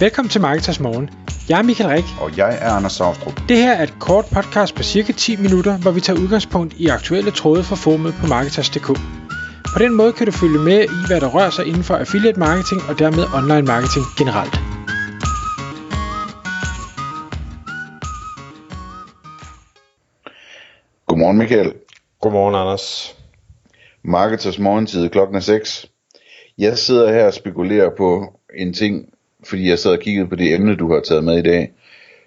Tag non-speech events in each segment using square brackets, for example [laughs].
Velkommen til Marketers Morgen. Jeg er Michael Rik. Og jeg er Anders Saustrup. Det her er et kort podcast på cirka 10 minutter, hvor vi tager udgangspunkt i aktuelle tråde fra formet på Marketers.dk. På den måde kan du følge med i, hvad der rører sig inden for affiliate marketing og dermed online marketing generelt. Godmorgen Michael. Godmorgen, Anders. Marketers morgentid klokken er 6. Jeg sidder her og spekulerer på en ting, fordi jeg sidder og kiggede på det emne, du har taget med i dag.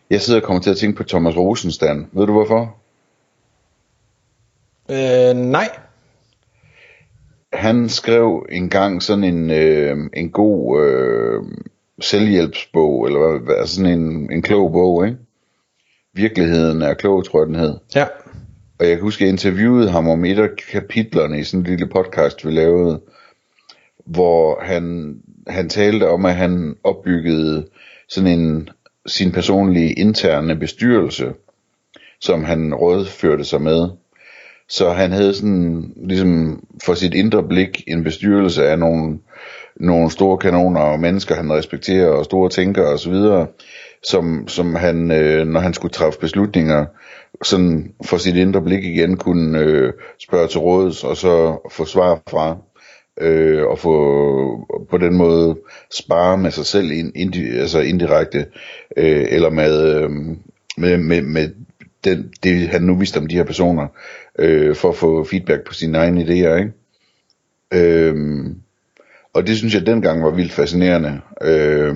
Jeg sidder og kommer til at tænke på Thomas Rosenstand. Ved du hvorfor? Øh, nej. Han skrev engang sådan en, øh, en god øh, selvhjælpsbog, eller hvad, altså sådan en, en klog bog, ikke? Virkeligheden er klog, tror jeg den hed. Ja. Og jeg kan huske, jeg interviewede ham om et af kapitlerne i sådan en lille podcast, vi lavede, hvor han, han talte om, at han opbyggede sådan en sin personlige interne bestyrelse, som han rådførte sig med. Så han havde sådan, ligesom for sit indre blik, en bestyrelse af nogle, nogle store kanoner og mennesker, han respekterer, og store tænkere osv., som, som han, øh, når han skulle træffe beslutninger, sådan for sit indre blik igen kunne øh, spørge til råds, og så få svar fra, øh, og få på den måde spare med sig selv ind, indi, altså indirekte, øh, eller med, øh, med, med, med den, det han nu vidste om de her personer, øh, for at få feedback på sine egne idéer, ikke? Øh, og det synes jeg dengang var vildt fascinerende. Øh,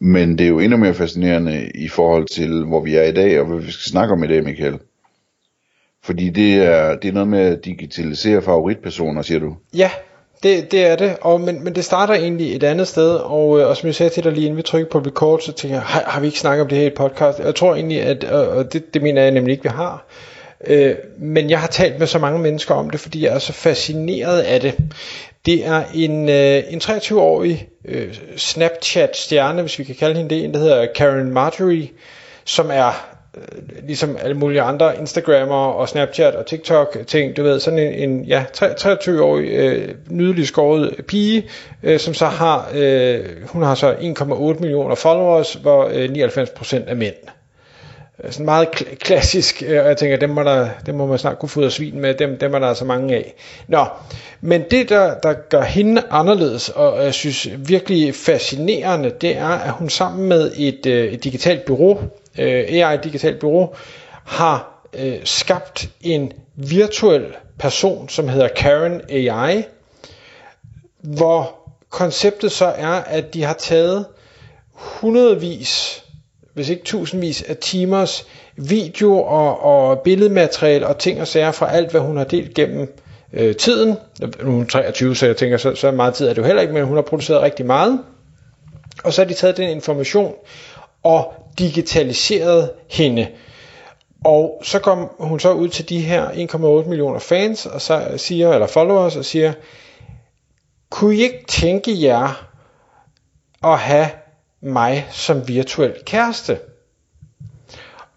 men det er jo endnu mere fascinerende i forhold til, hvor vi er i dag, og hvad vi skal snakke om i dag, Michael. Fordi det er, det er noget med at digitalisere favoritpersoner, siger du? Ja, det, det er det, og, men, men det starter egentlig et andet sted, og, øh, og som jeg sagde til dig lige inden vi trykker på record, så tænker jeg, har, har vi ikke snakket om det her i et podcast? Jeg tror egentlig, at, og det, det mener jeg nemlig ikke, vi har. Øh, men jeg har talt med så mange mennesker om det, fordi jeg er så fascineret af det. Det er en, øh, en 23-årig øh, Snapchat-stjerne, hvis vi kan kalde hende det, en der hedder Karen Marjorie, som er Øh, ligesom alle mulige andre Instagrammer og Snapchat og TikTok ting, du ved, sådan en, en ja, 23-årig øh, nydelig skåret pige, øh, som så har, øh, hun har så 1,8 millioner followers, hvor øh, 99% er mænd. Øh, sådan meget kl- klassisk, øh, og jeg tænker, dem må, der, dem må man snart kunne fodre svin med, dem, dem er der altså mange af. Nå, men det der, der gør hende anderledes, og jeg synes virkelig fascinerende, det er, at hun sammen med et, øh, et digitalt bureau, øh, AI digitalt bureau, har øh, skabt en virtuel person, som hedder Karen AI, hvor konceptet så er, at de har taget hundredvis hvis ikke tusindvis af timers video og, og billedmateriale og ting og sager fra alt, hvad hun har delt gennem øh, tiden. Nu er 23, så jeg tænker, så, så meget tid er det jo heller ikke, men hun har produceret rigtig meget. Og så har de taget den information og digitaliseret hende. Og så kom hun så ud til de her 1,8 millioner fans og så siger, eller followers og siger, kunne I ikke tænke jer at have mig som virtuel kæreste.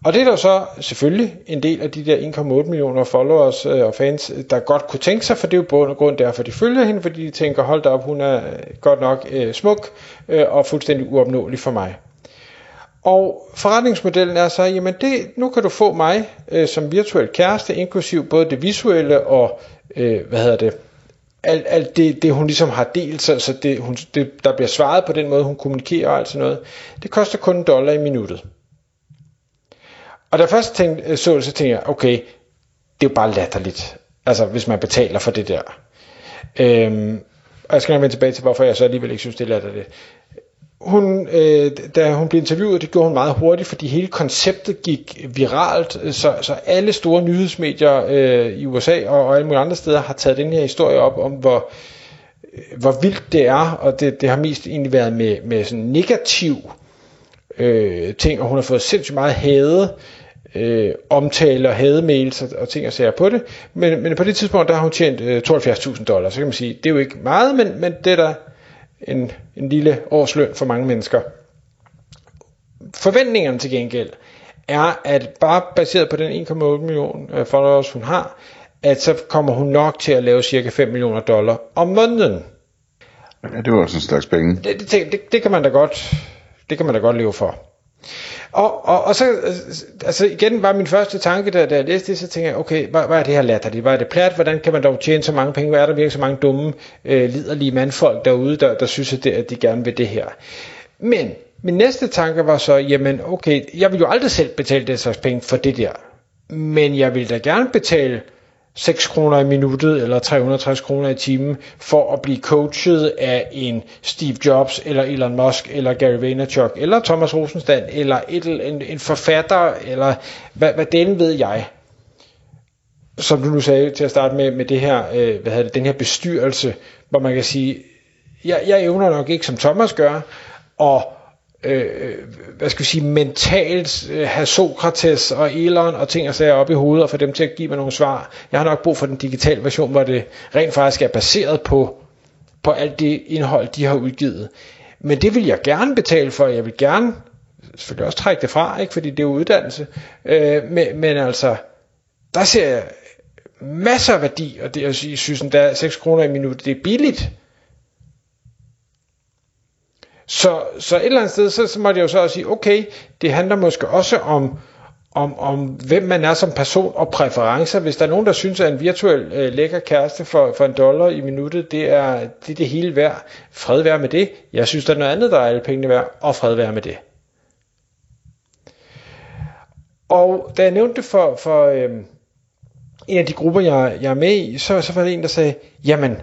Og det er der så selvfølgelig en del af de der 1,8 millioner followers øh, og fans, øh, der godt kunne tænke sig, for det er jo bund og grund derfor, de følger hende, fordi de tænker, hold da op, hun er godt nok øh, smuk øh, og fuldstændig uopnåelig for mig. Og forretningsmodellen er så, jamen det, nu kan du få mig øh, som virtuel kæreste, inklusiv både det visuelle og, øh, hvad hedder det, alt, alt det, det, hun ligesom har delt, så, så det, hun, det, der bliver svaret på den måde, hun kommunikerer og alt sådan noget, det koster kun en dollar i minuttet. Og da jeg først tænkte, øh, så det, så tænkte jeg, okay, det er jo bare latterligt, altså hvis man betaler for det der. Øhm, og jeg skal nok vende tilbage til, hvorfor jeg så alligevel ikke synes, det er latterligt hun, øh, da hun blev interviewet, det gjorde hun meget hurtigt, fordi hele konceptet gik viralt, så, så alle store nyhedsmedier øh, i USA og, og alle mulige andre steder har taget den her historie op om, hvor, øh, hvor vildt det er, og det, det har mest egentlig været med, med sådan negativ øh, ting, og hun har fået sindssygt meget hade, øh, omtale og hademails og, og ting og sager på det, men, men på det tidspunkt, der har hun tjent øh, 72.000 dollars, så kan man sige, det er jo ikke meget, men, men det er der en, en lille årsløn for mange mennesker. Forventningerne til gengæld er, at bare baseret på den 1,8 million øh, followers, hun har, at så kommer hun nok til at lave cirka 5 millioner dollar om måneden. Ja, det var også en slags penge. Det, det, det, det kan man da godt Det kan man da godt leve for. Og, og, og så, øh, altså igen var min første tanke, da, da jeg læste det, så tænkte jeg, okay, hvad, hvad er det her latterligt? Hvad er det plat? Hvordan kan man dog tjene så mange penge? Hvad er der virkelig så mange dumme, øh, liderlige mandfolk derude, der, der synes, at, det, at de gerne vil det her? Men min næste tanke var så, jamen okay, jeg vil jo aldrig selv betale den slags penge for det der. Men jeg vil da gerne betale 6 kroner i minuttet eller 360 kroner i timen for at blive coachet af en Steve Jobs eller Elon Musk eller Gary Vaynerchuk eller Thomas Rosenstand eller et, en, en forfatter eller hvad, hvad den ved jeg. Som du nu sagde til at starte med med det her øh, hvad hedder det, den her bestyrelse hvor man kan sige jeg, jeg evner nok ikke som Thomas gør og øh, hvad skal vi sige, mentalt øh, have Sokrates og Elon og ting og sager op i hovedet og få dem til at give mig nogle svar. Jeg har nok brug for den digitale version, hvor det rent faktisk er baseret på, på alt det indhold, de har udgivet. Men det vil jeg gerne betale for. Jeg vil gerne selvfølgelig også trække det fra, ikke? fordi det er uddannelse. Øh, men, men altså, der ser jeg masser af værdi, og det, jeg synes, at der er 6 kroner i minuttet, det er billigt. Så, så et eller andet sted, så, så måtte jeg jo så også sige, okay, det handler måske også om, om, om hvem man er som person og præferencer. Hvis der er nogen, der synes, at en virtuel øh, lækker kæreste for, for en dollar i minuttet, det er, det er det hele værd. Fred være med det. Jeg synes, der er noget andet, der er alle pengene værd, og fred være med det. Og da jeg nævnte det for, for øh, en af de grupper, jeg, jeg er med i, så, så var det en, der sagde, jamen,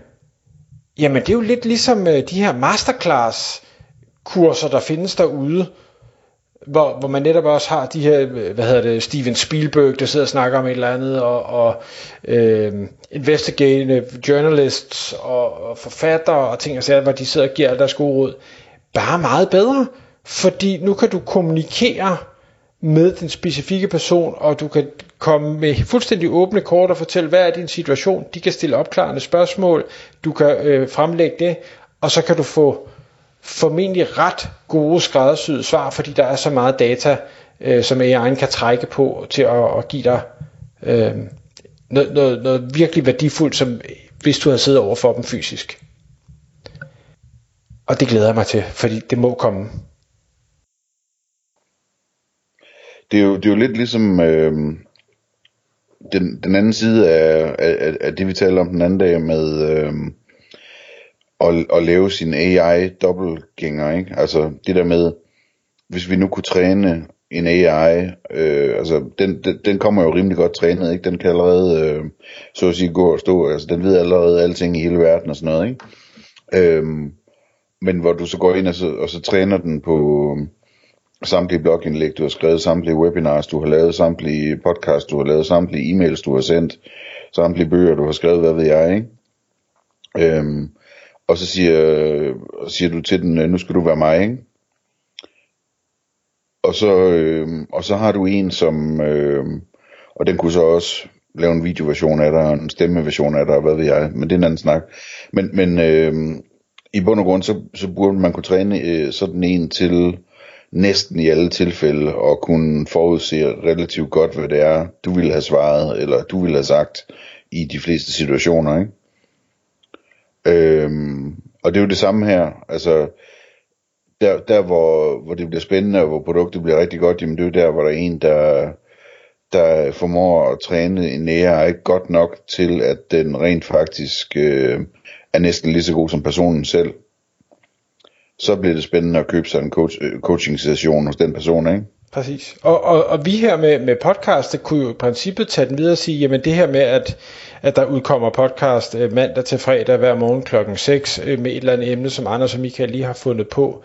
jamen det er jo lidt ligesom øh, de her masterclass kurser, der findes derude, hvor, hvor man netop også har de her, hvad hedder det, Steven Spielberg, der sidder og snakker om et eller andet, og, og øh, investigative journalists, og, og forfattere, og ting og sager, hvor de sidder og giver alle deres gode råd. Bare meget bedre, fordi nu kan du kommunikere med den specifikke person, og du kan komme med fuldstændig åbne kort og fortælle, hvad er din situation. De kan stille opklarende spørgsmål, du kan øh, fremlægge det, og så kan du få formentlig ret gode skræddersyede svar, fordi der er så meget data, øh, som AI'en kan trække på til at, at give dig øh, noget, noget, noget virkelig værdifuldt, som hvis du havde siddet over for dem fysisk. Og det glæder jeg mig til, fordi det må komme. Det er jo, det er jo lidt ligesom øh, den, den anden side af, af, af det, vi talte om den anden dag med... Øh, at, at lave sin AI dobbeltgænger, ikke? Altså det der med, hvis vi nu kunne træne en AI, øh, altså den, den, den kommer jo rimelig godt trænet, ikke? Den kan allerede, øh, så at sige, gå og stå, altså den ved allerede alting i hele verden og sådan noget, ikke? Øhm, men hvor du så går ind og så, og så træner den på øh, samtlige blogindlæg, du har skrevet, samtlige webinars, du har lavet, samtlige podcasts, du har lavet, samtlige e-mails, du har sendt, samtlige bøger, du har skrevet, hvad ved jeg, ikke? Øhm, og så siger, og siger du til den, øh, nu skal du være mig, ikke? Og så, øh, og så har du en, som, øh, og den kunne så også lave en videoversion af dig, og en stemmeversion af dig, og hvad ved jeg, men det er en anden snak. Men, men øh, i bund og grund, så, så burde man kunne træne øh, sådan en til næsten i alle tilfælde, og kunne forudse relativt godt, hvad det er, du ville have svaret, eller du ville have sagt, i de fleste situationer, ikke? Og det er jo det samme her. Altså, der, der hvor, hvor det bliver spændende, og hvor produktet bliver rigtig godt, jamen det er jo der, hvor der er en, der, der formår at træne en AI godt nok til, at den rent faktisk øh, er næsten lige så god som personen selv. Så bliver det spændende at købe sig en coach, øh, coaching session hos den person, ikke? Præcis. Og, og, og vi her med, med podcast, det kunne jo i princippet tage den videre og sige, jamen det her med, at at der udkommer podcast øh, mandag til fredag hver morgen klokken 6 øh, med et eller andet emne, som Anders og Michael lige har fundet på.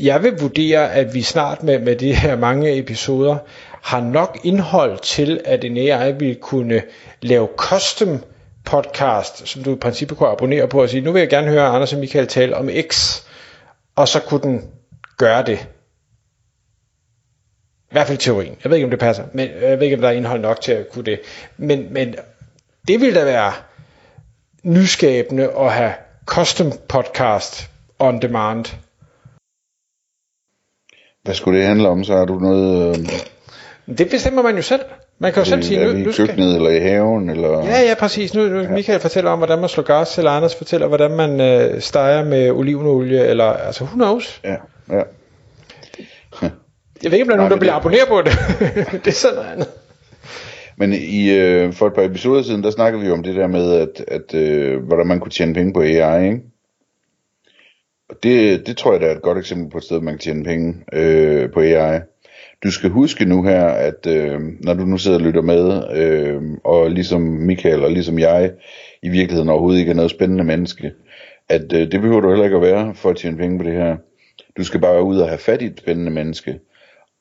Jeg vil vurdere, at vi snart med, med de her mange episoder har nok indhold til, at en AI vil kunne lave custom podcast, som du i princippet kunne abonnere på og sige, nu vil jeg gerne høre Anders og Michael tale om X, og så kunne den gøre det. I hvert fald teorien. Jeg ved ikke, om det passer, men jeg ved ikke, om der er indhold nok til at kunne det. Men, men det vil da være nyskabende at have custom podcast on demand. Hvad skulle det handle om? Så har du noget... Øh... Det bestemmer man jo selv. Man kan jo selv sige, nu, nu skal... køkkenet eller i haven? Eller... Ja, ja, præcis. Nu, nu ja. Michael fortæller om, hvordan man slår gas, eller Anders fortæller, hvordan man øh, steger med olivenolie, eller altså who knows? Ja, ja. [laughs] Jeg ved ikke, om der er nogen, der bliver abonneret på det. [laughs] det er sådan noget andet. Men i, øh, for et par episoder siden, der snakkede vi om det der med, at, at øh, hvordan man kunne tjene penge på AI, ikke? Og det, det tror jeg, der er et godt eksempel på et sted, man kan tjene penge øh, på AI. Du skal huske nu her, at øh, når du nu sidder og lytter med, øh, og ligesom Michael og ligesom jeg, i virkeligheden overhovedet ikke er noget spændende menneske, at øh, det behøver du heller ikke at være for at tjene penge på det her. Du skal bare ud og have fat i et spændende menneske,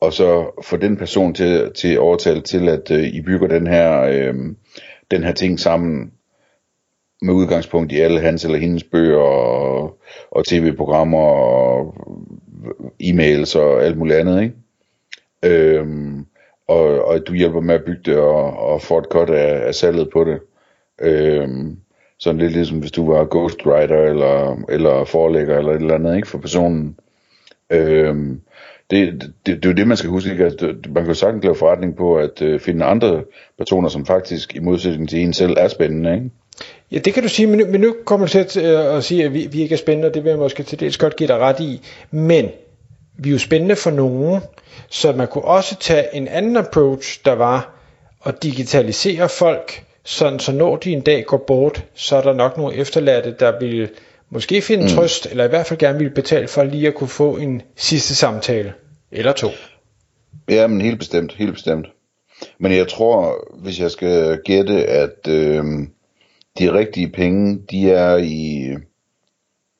og så få den person til, til overtale til, at øh, I bygger den her, øh, den her ting sammen med udgangspunkt i alle hans eller hendes bøger og, og tv-programmer og e-mails og alt muligt andet, ikke? Øhm, og, og du hjælper med at bygge det og, og få et godt af, af salget på det. Øhm, sådan lidt ligesom hvis du var ghostwriter eller, eller forelægger eller et eller andet ikke for personen. Øhm, det, det, det, er jo det, man skal huske. Ikke? Altså, at man kan jo sagtens lave forretning på at øh, finde andre personer, som faktisk i modsætning til en selv er spændende. Ikke? Ja, det kan du sige, men nu, men nu kommer du til at, øh, at sige, at vi, vi ikke er spændende, og det vil jeg måske til dels godt give dig ret i. Men vi er jo spændende for nogen, så man kunne også tage en anden approach, der var at digitalisere folk, sådan så når de en dag går bort, så er der nok nogle efterladte, der vil måske finde mm. trøst, eller i hvert fald gerne vil betale for lige at kunne få en sidste samtale, eller to. Ja, men helt bestemt, helt bestemt. Men jeg tror, hvis jeg skal gætte, at øh, de rigtige penge, de er i...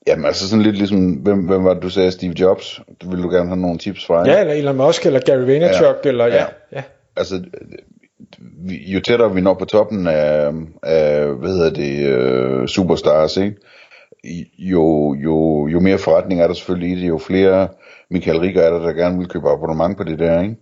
Jamen altså sådan lidt ligesom, hvem, hvem var det, du sagde, Steve Jobs? Vil du gerne have nogle tips fra? Ja, eller Elon Musk, eller Gary Vaynerchuk, ja, eller ja. ja. ja. Altså, jo tættere vi når på toppen af, af hvad hedder det, uh, superstars, ikke? Jo, jo, jo mere forretning er der selvfølgelig i det, jo flere Michael Rigger er der, der gerne vil købe abonnement på det der, ikke?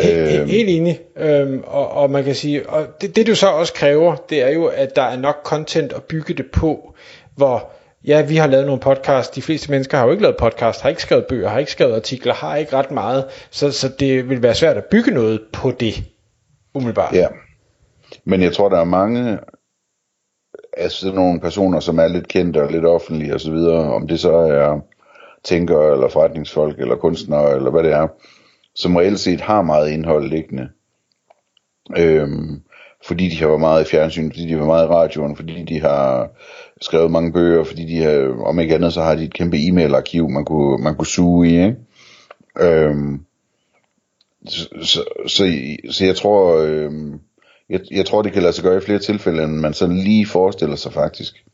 Helt, øhm. helt enig, øhm, og, og man kan sige, og det, det du så også kræver, det er jo, at der er nok content at bygge det på, hvor ja, vi har lavet nogle podcast, de fleste mennesker har jo ikke lavet podcast, har ikke skrevet bøger, har ikke skrevet artikler, har ikke ret meget, så, så det vil være svært at bygge noget på det, umiddelbart. Ja, men jeg tror, der er mange af sådan nogle personer, som er lidt kendte og lidt offentlige osv., så om det så er tænkere eller forretningsfolk eller kunstnere eller hvad det er, som reelt set har meget indhold liggende. Øhm, fordi de har været meget i fjernsyn, fordi de har været meget i radioen, fordi de har skrevet mange bøger, fordi de har, om ikke andet, så har de et kæmpe e-mailarkiv, man kunne, man kunne suge i, ikke? Øhm, så, så, så, så jeg tror, øhm, jeg, jeg tror, det kan lade sig gøre i flere tilfælde, end man sådan lige forestiller sig faktisk.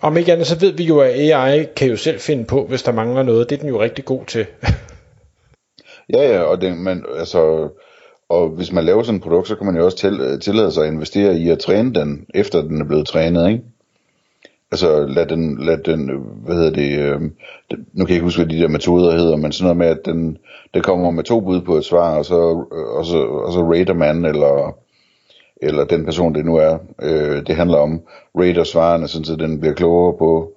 Om ikke andet, så ved vi jo, at AI kan jo selv finde på, hvis der mangler noget. Det er den jo rigtig god til. Ja, ja, og det, man, altså, og hvis man laver sådan et produkt, så kan man jo også til, tillade sig at investere i at træne den, efter den er blevet trænet, ikke? Altså lad den, lad den hvad hedder det, øh, nu kan jeg ikke huske, hvad de der metoder hedder, men sådan noget med, at den, det kommer med to bud på et svar, og så, og så, og så rater man, eller, eller den person, det nu er, øh, det handler om, rater svarene, sådan så den bliver klogere på,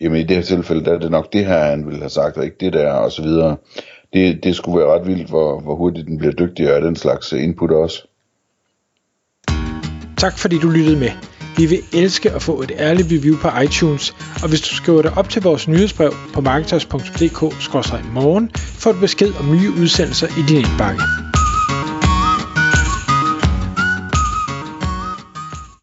jamen i det her tilfælde, der er det nok det her, han ville have sagt, og ikke det der, og så videre det, det skulle være ret vildt, hvor, hvor hurtigt den bliver dygtigere af den slags øh, input også. Tak fordi du lyttede med. Vi vil elske at få et ærligt review på iTunes, og hvis du skriver dig op til vores nyhedsbrev på marketers.dk-morgen, får du besked om nye udsendelser i din indbakke.